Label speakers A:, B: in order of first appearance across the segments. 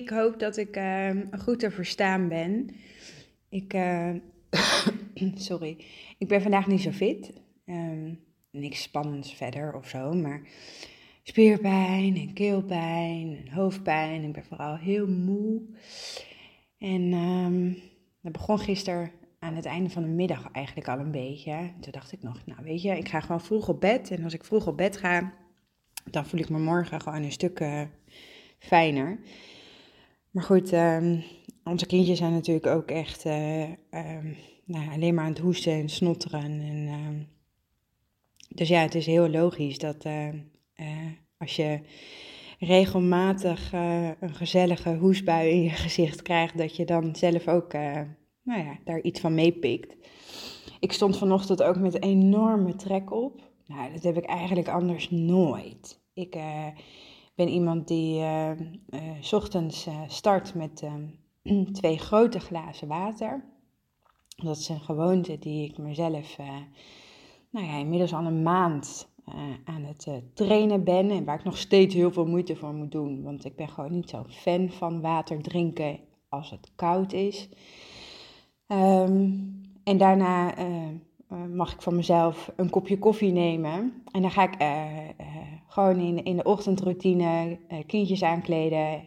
A: Ik hoop dat ik uh, goed te verstaan ben. Ik, uh, sorry, ik ben vandaag niet zo fit. Um, niks spannends verder of zo, maar spierpijn en keelpijn en hoofdpijn. Ik ben vooral heel moe. En dat begon gisteren aan het einde van de middag eigenlijk al een beetje. Toen dacht ik nog, nou weet je, ik ga gewoon vroeg op bed. En als ik vroeg op bed ga, dan voel ik me morgen gewoon een stuk uh, fijner. Maar goed, um, onze kindjes zijn natuurlijk ook echt uh, um, nou, alleen maar aan het hoesten en snotteren. En, um, dus ja, het is heel logisch dat uh, als je regelmatig een gezellige hoesbui in je gezicht krijgt, dat je dan zelf ook nou ja, daar iets van meepikt. Ik stond vanochtend ook met een enorme trek op. Nou, dat heb ik eigenlijk anders nooit. Ik ben iemand die uh, ochtends start met twee grote glazen water. Dat is een gewoonte die ik mezelf nou ja, inmiddels al een maand aan het trainen ben. En waar ik nog steeds heel veel moeite voor moet doen. Want ik ben gewoon niet zo'n fan van water drinken als het koud is. Um, en daarna uh, mag ik van mezelf een kopje koffie nemen. En dan ga ik uh, uh, gewoon in, in de ochtendroutine kindjes aankleden,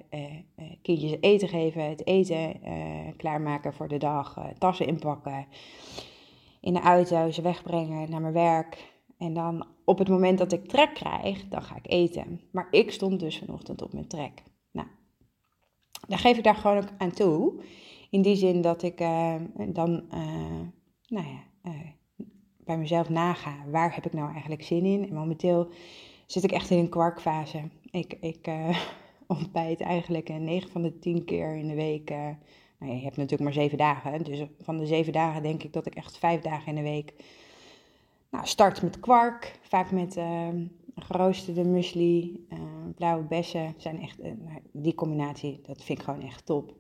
A: kindjes eten geven, het eten klaarmaken voor de dag, tassen inpakken, in de auto ze wegbrengen naar mijn werk. En dan op het moment dat ik trek krijg, dan ga ik eten. Maar ik stond dus vanochtend op mijn trek. Nou, dan geef ik daar gewoon ook aan toe. In die zin dat ik dan, nou ja bij mezelf naga, waar heb ik nou eigenlijk zin in? En momenteel zit ik echt in een kwarkfase. Ik, ik uh, ontbijt eigenlijk uh, 9 van de 10 keer in de week. Uh, nou je hebt natuurlijk maar 7 dagen. Dus van de 7 dagen denk ik dat ik echt 5 dagen in de week nou, start met kwark. Vaak met geroosterde muesli, blauwe bessen. Zijn echt, nou, die combinatie, dat vind ik gewoon echt top.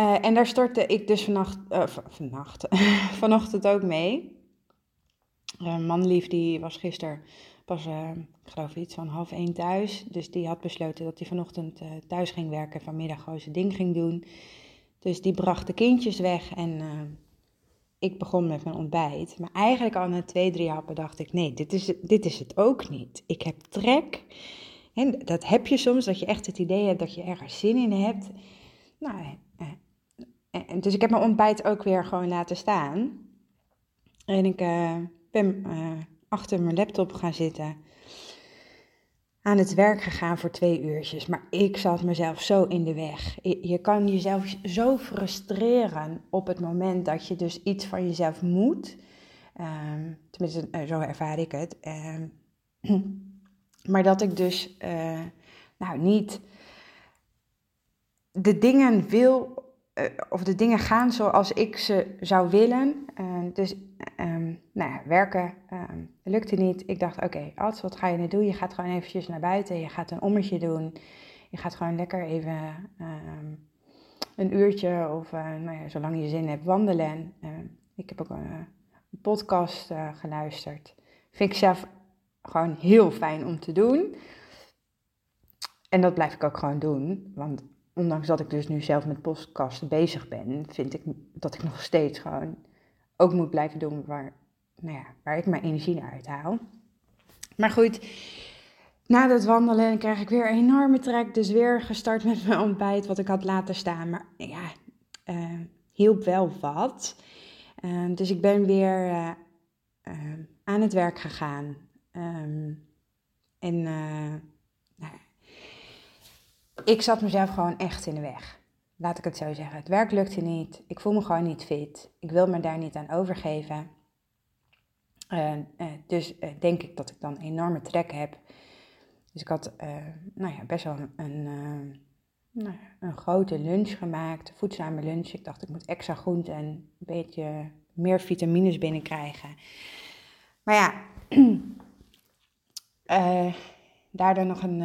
A: Uh, en daar stortte ik dus vannacht, uh, vannacht, vanochtend ook mee. Uh, manlief die was gisteren pas, ik geloof iets van half één thuis. Dus die had besloten dat hij vanochtend thuis ging werken, vanmiddag gewoon zijn ding ging doen. Dus die bracht de kindjes weg en ik begon met mijn ontbijt. Maar eigenlijk al na twee, drie happen dacht ik, nee, dit is, dit is het ook niet. Ik heb trek. En dat heb je soms, dat je echt het idee hebt dat je ergens zin in hebt. Nou, en dus ik heb mijn ontbijt ook weer gewoon laten staan. En ik uh, ben uh, achter mijn laptop gaan zitten. Aan het werk gegaan voor twee uurtjes. Maar ik zat mezelf zo in de weg. Je, kan jezelf zo frustreren op het moment dat je dus iets van jezelf moet. Um, tenminste, uh, zo ervaar ik het. Um, maar dat ik dus nou niet de dingen wil of de dingen gaan zoals ik ze zou willen. Uh, dus um, nou ja, werken um, lukte niet. Ik dacht, oké, okay, wat ga je nu doen? Je gaat gewoon eventjes naar buiten, je gaat een ommetje doen. Je gaat gewoon lekker even een uurtje of uh, nou ja, zolang je zin hebt wandelen. ik heb ook een, een podcast geluisterd. Vind ik zelf gewoon heel fijn om te doen. En dat blijf ik ook gewoon doen, want ondanks dat ik dus nu zelf met podcasten bezig ben, vind ik dat ik nog steeds gewoon ook moet blijven doen waar, nou ja, waar ik mijn energie naar uithaal. Maar goed, na dat wandelen krijg ik weer een enorme trek. Dus weer gestart met mijn ontbijt, wat ik had laten staan. Maar ja, uh, hielp wel wat. Uh, dus ik ben weer uh, aan het werk gegaan. Um, en ik zat mezelf gewoon echt in de weg. Laat ik het zo zeggen. Het werk lukte niet. Ik voel me gewoon niet fit. Ik wil me daar niet aan overgeven. dus denk ik dat ik dan enorme trek heb. Dus ik had nou ja, best wel een, nou, een grote lunch gemaakt, voedzame lunch. Ik dacht, ik moet extra groente en een beetje meer vitamines binnenkrijgen. Maar ja, daardoor nog een,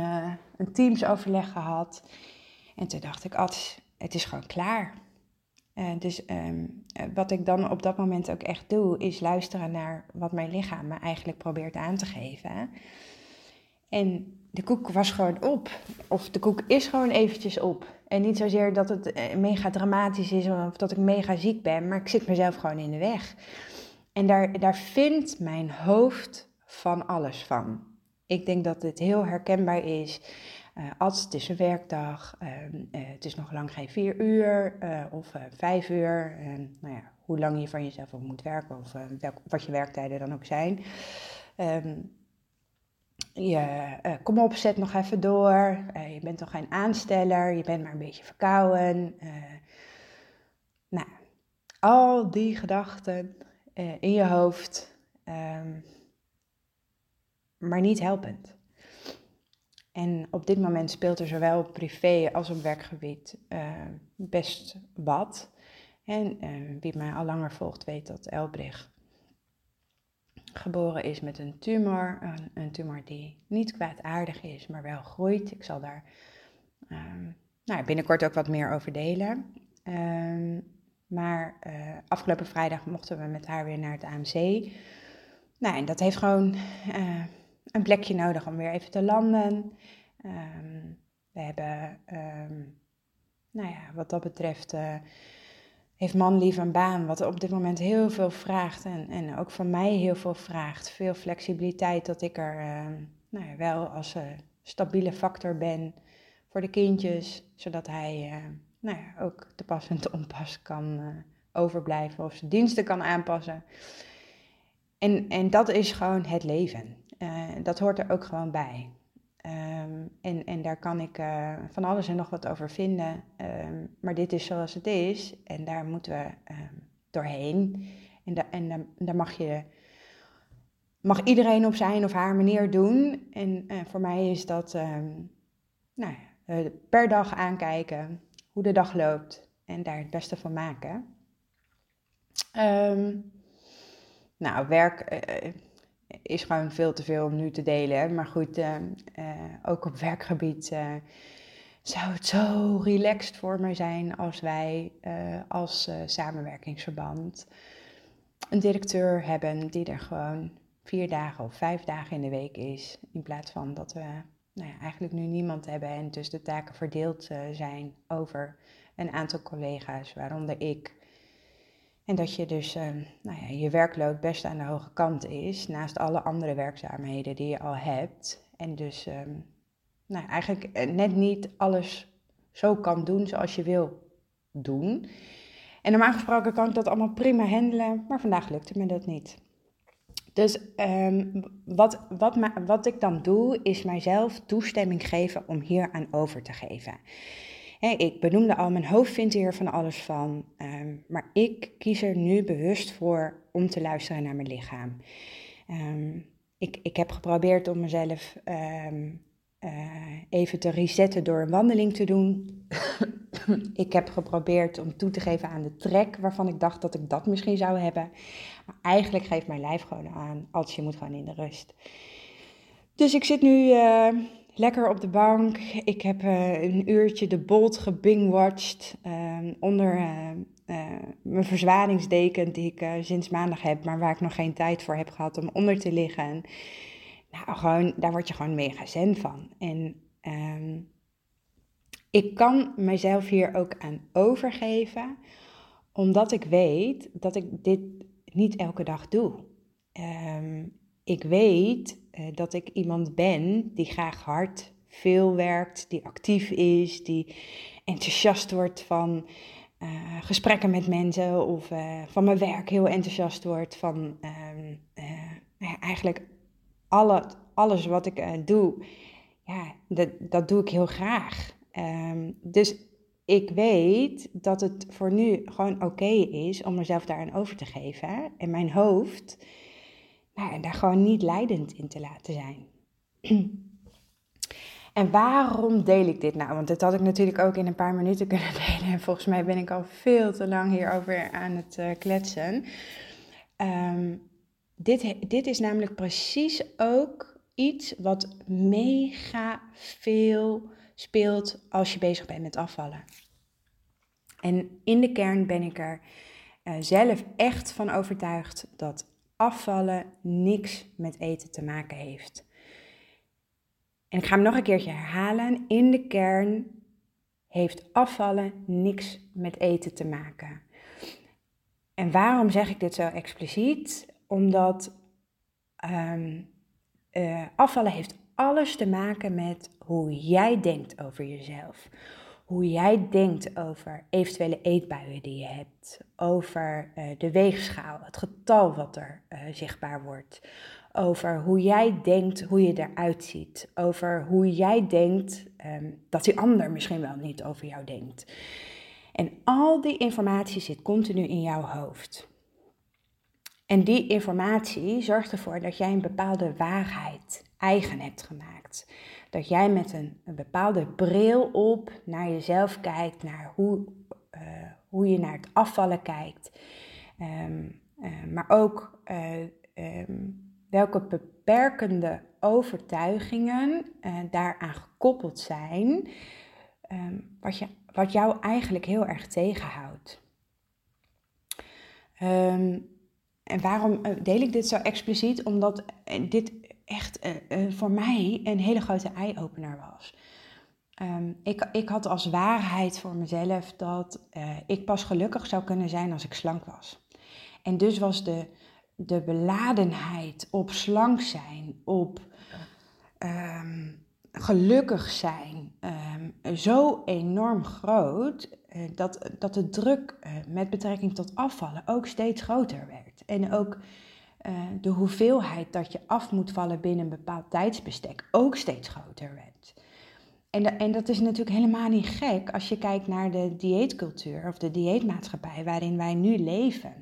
A: een teamsoverleg gehad. En toen dacht ik, Ad, het is gewoon klaar. Uh, dus um, wat ik dan op dat moment ook echt doe, is luisteren naar wat mijn lichaam me eigenlijk probeert aan te geven. En de koek was gewoon op. Of de koek is gewoon eventjes op. En niet zozeer dat het eh, mega dramatisch is of dat ik mega ziek ben, maar ik zit mezelf gewoon in de weg. En daar, daar vindt mijn hoofd van alles van. Ik denk dat het heel herkenbaar is. Uh, als het is een werkdag, uh, het is nog lang geen vier uur of vijf uur. nou ja, hoe lang je van jezelf ook moet werken of wat je werktijden dan ook zijn. Um, je, kom op, zet nog even door. Je bent toch geen aansteller, je bent maar een beetje verkouden. Nou, al die gedachten in je hoofd, um, maar niet helpend. En op dit moment speelt er zowel op privé als op werkgebied best wat. En wie mij al langer volgt weet dat Elbrich geboren is met een tumor. Een, een, tumor die niet kwaadaardig is, maar wel groeit. Ik zal daar um, nou, binnenkort ook wat meer over delen. Um, maar uh, afgelopen vrijdag mochten we met haar weer naar het AMC. Nou, en dat heeft gewoon een plekje nodig om weer even te landen. Um, we hebben, nou ja, wat dat betreft. Uh, heeft man lief een baan, wat op dit moment heel veel vraagt en, en ook van mij heel veel vraagt. Veel flexibiliteit, dat ik er uh, nou ja, wel als uh, stabiele factor ben voor de kindjes, zodat hij uh, nou ja, ook te pas en te onpas kan overblijven of zijn diensten kan aanpassen. En, en dat is gewoon het leven. Dat hoort er ook gewoon bij. Um, en, en daar kan ik uh, van alles en nog wat over vinden. Um, maar dit is zoals het is. En daar moeten we um, doorheen. En, da en daar mag je. Mag iedereen op zijn of haar manier doen. En uh, voor mij is dat nou, per dag aankijken hoe de dag loopt en daar het beste van maken. nou, werk is gewoon veel te veel om nu te delen. Maar goed, uh, uh, ook op werkgebied uh, zou het zo relaxed voor mij zijn als wij als samenwerkingsverband een directeur hebben die er gewoon vier dagen of vijf dagen in de week is. In plaats van dat we nou ja, eigenlijk nu niemand hebben en dus de taken verdeeld zijn over een aantal collega's, waaronder ik. En dat je dus uh, nou ja, je werkload best aan de hoge kant is, naast alle andere werkzaamheden die je al hebt. En dus um, nou, eigenlijk eh, net niet alles zo kan doen zoals je wil doen. En normaal gesproken kan ik dat allemaal prima handelen, maar vandaag lukte me dat niet. Dus um, wat, wat, wat ik dan doe, is mijzelf toestemming geven om hier aan over te geven ik benoemde al, mijn hoofd vindt hier van alles van. Um, maar ik kies er nu bewust voor om te luisteren naar mijn lichaam. Um, ik, ik heb geprobeerd om mezelf um, uh, even te resetten door een wandeling te doen. ik heb geprobeerd om toe te geven aan de trek waarvan ik dacht dat ik dat misschien zou hebben. Maar eigenlijk geeft mijn lijf gewoon aan, als je moet gewoon in de rust. Dus ik zit nu uh, lekker op de bank. Ik heb uh, een uurtje de Bolt gebingwatcht uh, onder uh, mijn verzwaringsdeken die ik sinds maandag heb, maar waar ik nog geen tijd voor heb gehad om onder te liggen. Nou, gewoon, daar word je gewoon mega zen van. En um, ik kan mezelf hier ook aan overgeven, omdat ik weet dat ik dit niet elke dag doe. Um, ik weet dat ik iemand ben die graag hard veel werkt, die actief is, die enthousiast wordt van uh, gesprekken met mensen of uh, van mijn werk heel enthousiast wordt van ehm, eigenlijk alle, alles wat ik doe. Ja, dat, dat doe ik heel graag. Um, dus ik weet dat het voor nu gewoon oké is om mezelf daaraan over te geven. En mijn hoofd en daar gewoon niet leidend in te laten zijn. En waarom deel ik dit nou? Want dit had ik natuurlijk ook in een paar minuten kunnen delen. En volgens mij ben ik al veel te lang hierover aan het uh, kletsen. Um, dit, dit is namelijk precies ook iets wat mega veel speelt als je bezig bent met afvallen. En in de kern ben ik er uh, zelf echt van overtuigd dat afvallen niks met eten te maken heeft. En ik ga hem nog een keertje herhalen. In de kern heeft afvallen niks met eten te maken. En waarom zeg ik dit zo expliciet? Omdat um, uh, afvallen heeft alles te maken met hoe jij denkt over jezelf. Hoe jij denkt over eventuele eetbuien die je hebt. Over uh, de weegschaal, het getal wat er uh, zichtbaar wordt over hoe jij denkt hoe je eruit ziet. Over hoe jij denkt um, dat die ander misschien wel niet over jou denkt. En al die informatie zit continu in jouw hoofd. En die informatie zorgt ervoor dat jij een bepaalde waarheid eigen hebt gemaakt. Dat jij met een, bepaalde bril op naar jezelf kijkt, naar hoe, uh, hoe je naar het afvallen kijkt. Um, uh, maar ook uh, um, welke beperkende overtuigingen daaraan gekoppeld zijn, um, wat, je, wat jou eigenlijk heel erg tegenhoudt. En waarom deel ik dit zo expliciet? Omdat dit echt uh, voor mij een hele grote eye-opener was. Um, ik, ik had als waarheid voor mezelf dat ik pas gelukkig zou kunnen zijn als ik slank was. En dus was de, de beladenheid op slank zijn, op um, gelukkig zijn, um, zo enorm groot dat, dat de druk met betrekking tot afvallen ook steeds groter werd. En ook uh, de hoeveelheid dat je af moet vallen binnen een bepaald tijdsbestek ook steeds groter werd. En, en dat is natuurlijk helemaal niet gek als je kijkt naar de dieetcultuur of de dieetmaatschappij waarin wij nu leven.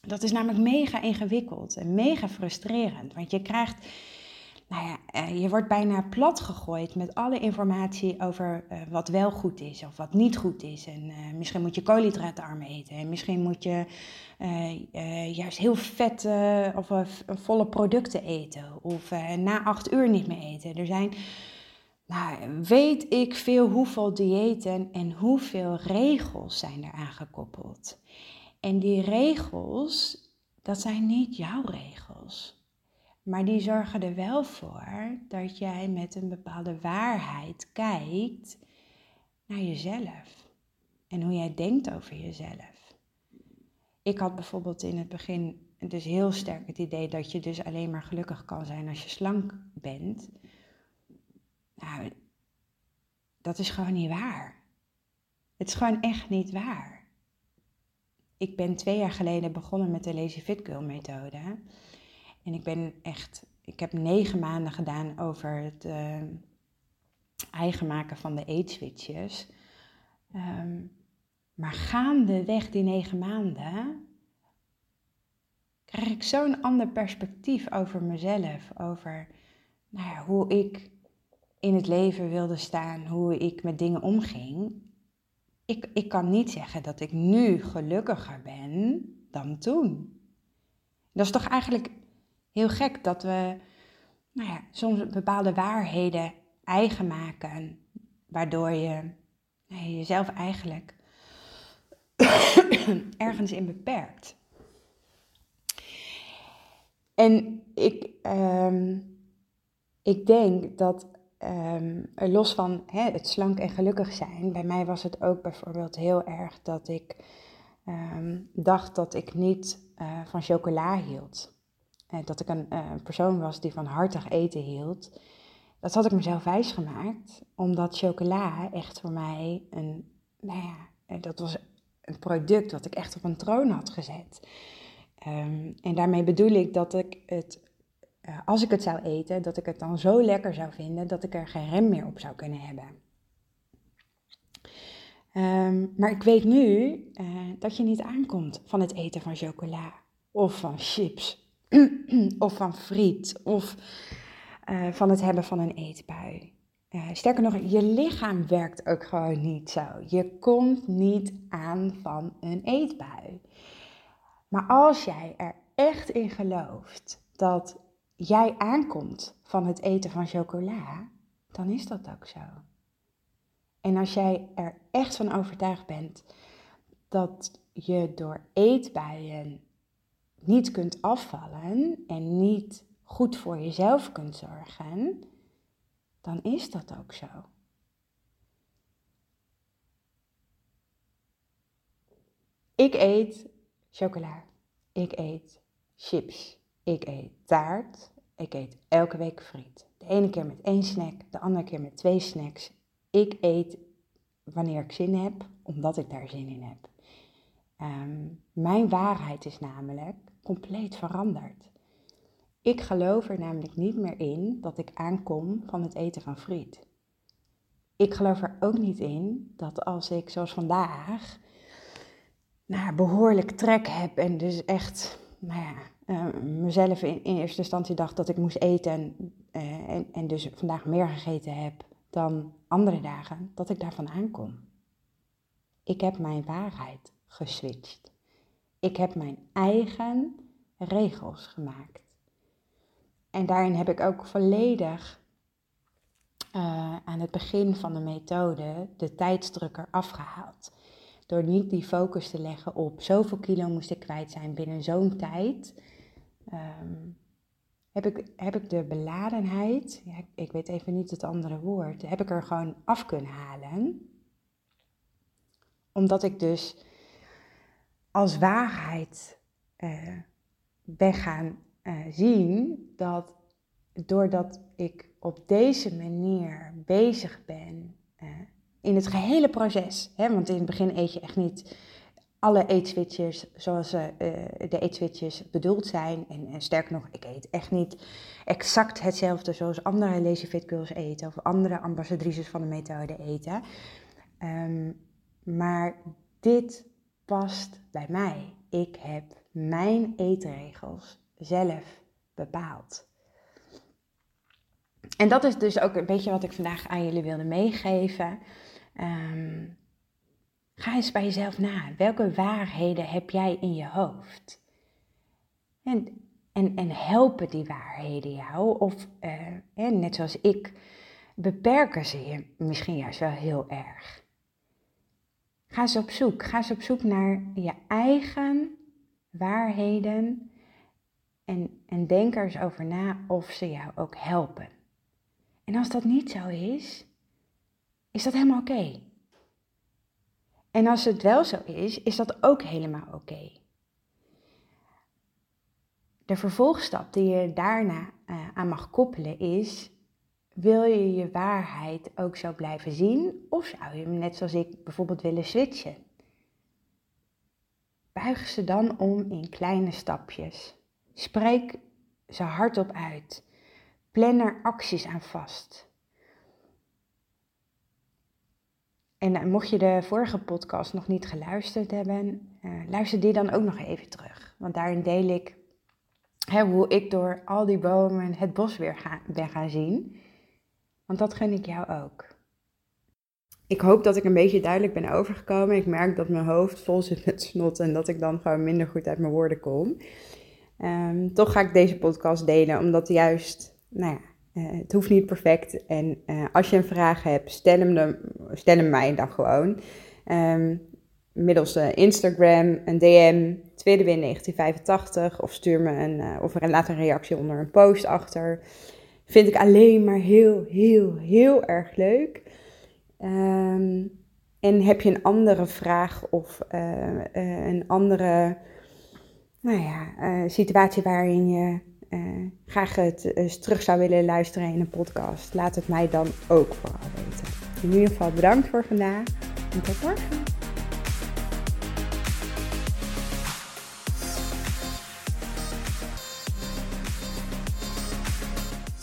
A: Dat is namelijk mega ingewikkeld en mega frustrerend. Want je krijgt, nou ja, eh, je wordt bijna plat gegooid met alle informatie over uh, wat wel goed is of wat niet goed is. En uh, misschien moet je koolhydraatarm eten. En misschien moet je juist heel vette of volle producten eten. Of na acht uur niet meer eten. Er zijn, nou, weet ik veel hoeveel diëten en hoeveel regels zijn eraan gekoppeld. En die regels, dat zijn niet jouw regels. Maar die zorgen er wel voor dat jij met een bepaalde waarheid kijkt naar jezelf. En hoe jij denkt over jezelf. Ik had bijvoorbeeld in het begin dus heel sterk het idee dat je dus alleen maar gelukkig kan zijn als je slank bent. Nou, dat is gewoon niet waar. Het is gewoon echt niet waar ik ben twee jaar geleden begonnen met de Lazy Fit Girl methode. En ik ben echt, ik heb negen maanden gedaan over het uh, eigen maken van de eetswitches. Um, maar gaandeweg die negen maanden krijg ik zo'n ander perspectief over mezelf. Over nou ja, hoe ik in het leven wilde staan, hoe ik met dingen omging ik, ik kan niet zeggen dat ik nu gelukkiger ben dan toen. Dat is toch eigenlijk heel gek dat we nou ja, soms bepaalde waarheden eigen maken, waardoor je nou, jezelf eigenlijk ergens in beperkt. En ik, um, ik denk dat um, los van hè, het slank en gelukkig zijn, bij mij was het ook bijvoorbeeld heel erg dat ik um, dacht dat ik niet uh, van chocola hield. Dat ik een uh, persoon was die van hartig eten hield. Dat had ik mezelf wijsgemaakt, omdat chocola echt voor mij een, nou ja, dat was een product wat ik echt op een troon had gezet. Um, en daarmee bedoel ik dat ik het uh, als ik het zou eten, dat ik het dan zo lekker zou vinden dat ik er geen rem meer op zou kunnen hebben. Um, maar ik weet nu dat je niet aankomt van het eten van chocola of van chips of van friet of eh, van het hebben van een eetbui. Uh, sterker nog, je lichaam werkt ook gewoon niet zo. Je komt niet aan van een eetbui. Maar als jij er echt in gelooft dat jij aankomt van het eten van chocola, dan is dat ook zo. En als jij er echt van overtuigd bent dat je door eetbuien niet kunt afvallen en niet goed voor jezelf kunt zorgen, dan is dat ook zo. Ik eet chocola. Ik eet chips. Ik eet taart. Ik eet elke week friet. De ene keer met één snack, de andere keer met twee snacks. Ik eet wanneer ik zin heb, omdat ik daar zin in heb. Ehm, mijn waarheid is namelijk compleet veranderd. Ik geloof er namelijk niet meer in dat ik aankom van het eten van friet. Ik geloof er ook niet in dat als ik, zoals vandaag, nou, behoorlijk trek heb en dus echt nou ja, uh, mezelf in, in, eerste instantie dacht dat ik moest eten en, uh, en, en dus vandaag meer gegeten heb dan andere dagen, dat ik daarvan aankom. Ik heb mijn waarheid geswitcht. Ik heb mijn eigen regels gemaakt. En daarin heb ik ook volledig uh, aan het begin van de methode de tijdsdrukker afgehaald. Door niet die focus te leggen op zoveel kilo moest ik kwijt zijn binnen zo'n tijd. Um, heb, ik, heb ik de beladenheid, ja, ik weet even niet het andere woord, heb ik er gewoon af kunnen halen. Omdat ik dus als waarheid uh, ben gaan uh, zien dat doordat ik op deze manier bezig ben uh, in het gehele proces, hè, want in het begin eet je echt niet alle eetswitches zoals uh, de eetswitches bedoeld zijn. En, en, sterker nog, ik eet echt niet exact hetzelfde zoals andere Lazy Fit Girls eten of andere ambassadrices van de methode eten. Um, maar dit past bij mij. Ik heb mijn eetregels zelf bepaald. En dat is dus ook een beetje wat ik vandaag aan jullie wilde meegeven. Um, ga eens bij jezelf na. Welke waarheden heb jij in je hoofd? En, en, en helpen die waarheden jou? Of uh, net zoals ik, beperken ze je misschien juist wel heel erg? Ga eens op zoek. Ga eens op zoek naar je eigen waarheden. En, en denk er eens over na of ze jou ook helpen. En als dat niet zo is, is dat helemaal oké. En als het wel zo is, is dat ook helemaal oké. De vervolgstap die je daarna uh, aan mag koppelen is: wil je je waarheid ook zo blijven zien of zou je hem net zoals ik bijvoorbeeld willen switchen? Buig ze dan om in kleine stapjes. Spreek ze hardop uit. Plan er acties aan vast. En uh, mocht je de vorige podcast nog niet geluisterd hebben, uh, luister die dan ook nog even terug. Want daarin deel ik hè, hoe ik door al die bomen het bos weer ga, ben gaan zien. Want dat gun ik jou ook. Ik hoop dat ik een beetje duidelijk ben overgekomen. Ik merk dat mijn hoofd vol zit met snot en dat ik dan gewoon minder goed uit mijn woorden kom. Um, toch ga ik deze podcast delen, omdat juist, nou ja, uh, het hoeft niet perfect. En uh, als je een vraag hebt, stel hem, de, stel hem mij dan gewoon. Um, middels uh, Instagram, een DM, tweede win 1985. Of stuur me een, of laat een reactie onder een post achter. Vind ik alleen maar heel, heel, heel erg leuk. Um, en heb je een andere vraag of een andere nou ja, situatie waarin je graag het eens terug zou willen luisteren in een podcast, laat het mij dan ook vooral weten. In ieder geval bedankt voor vandaag tot morgen.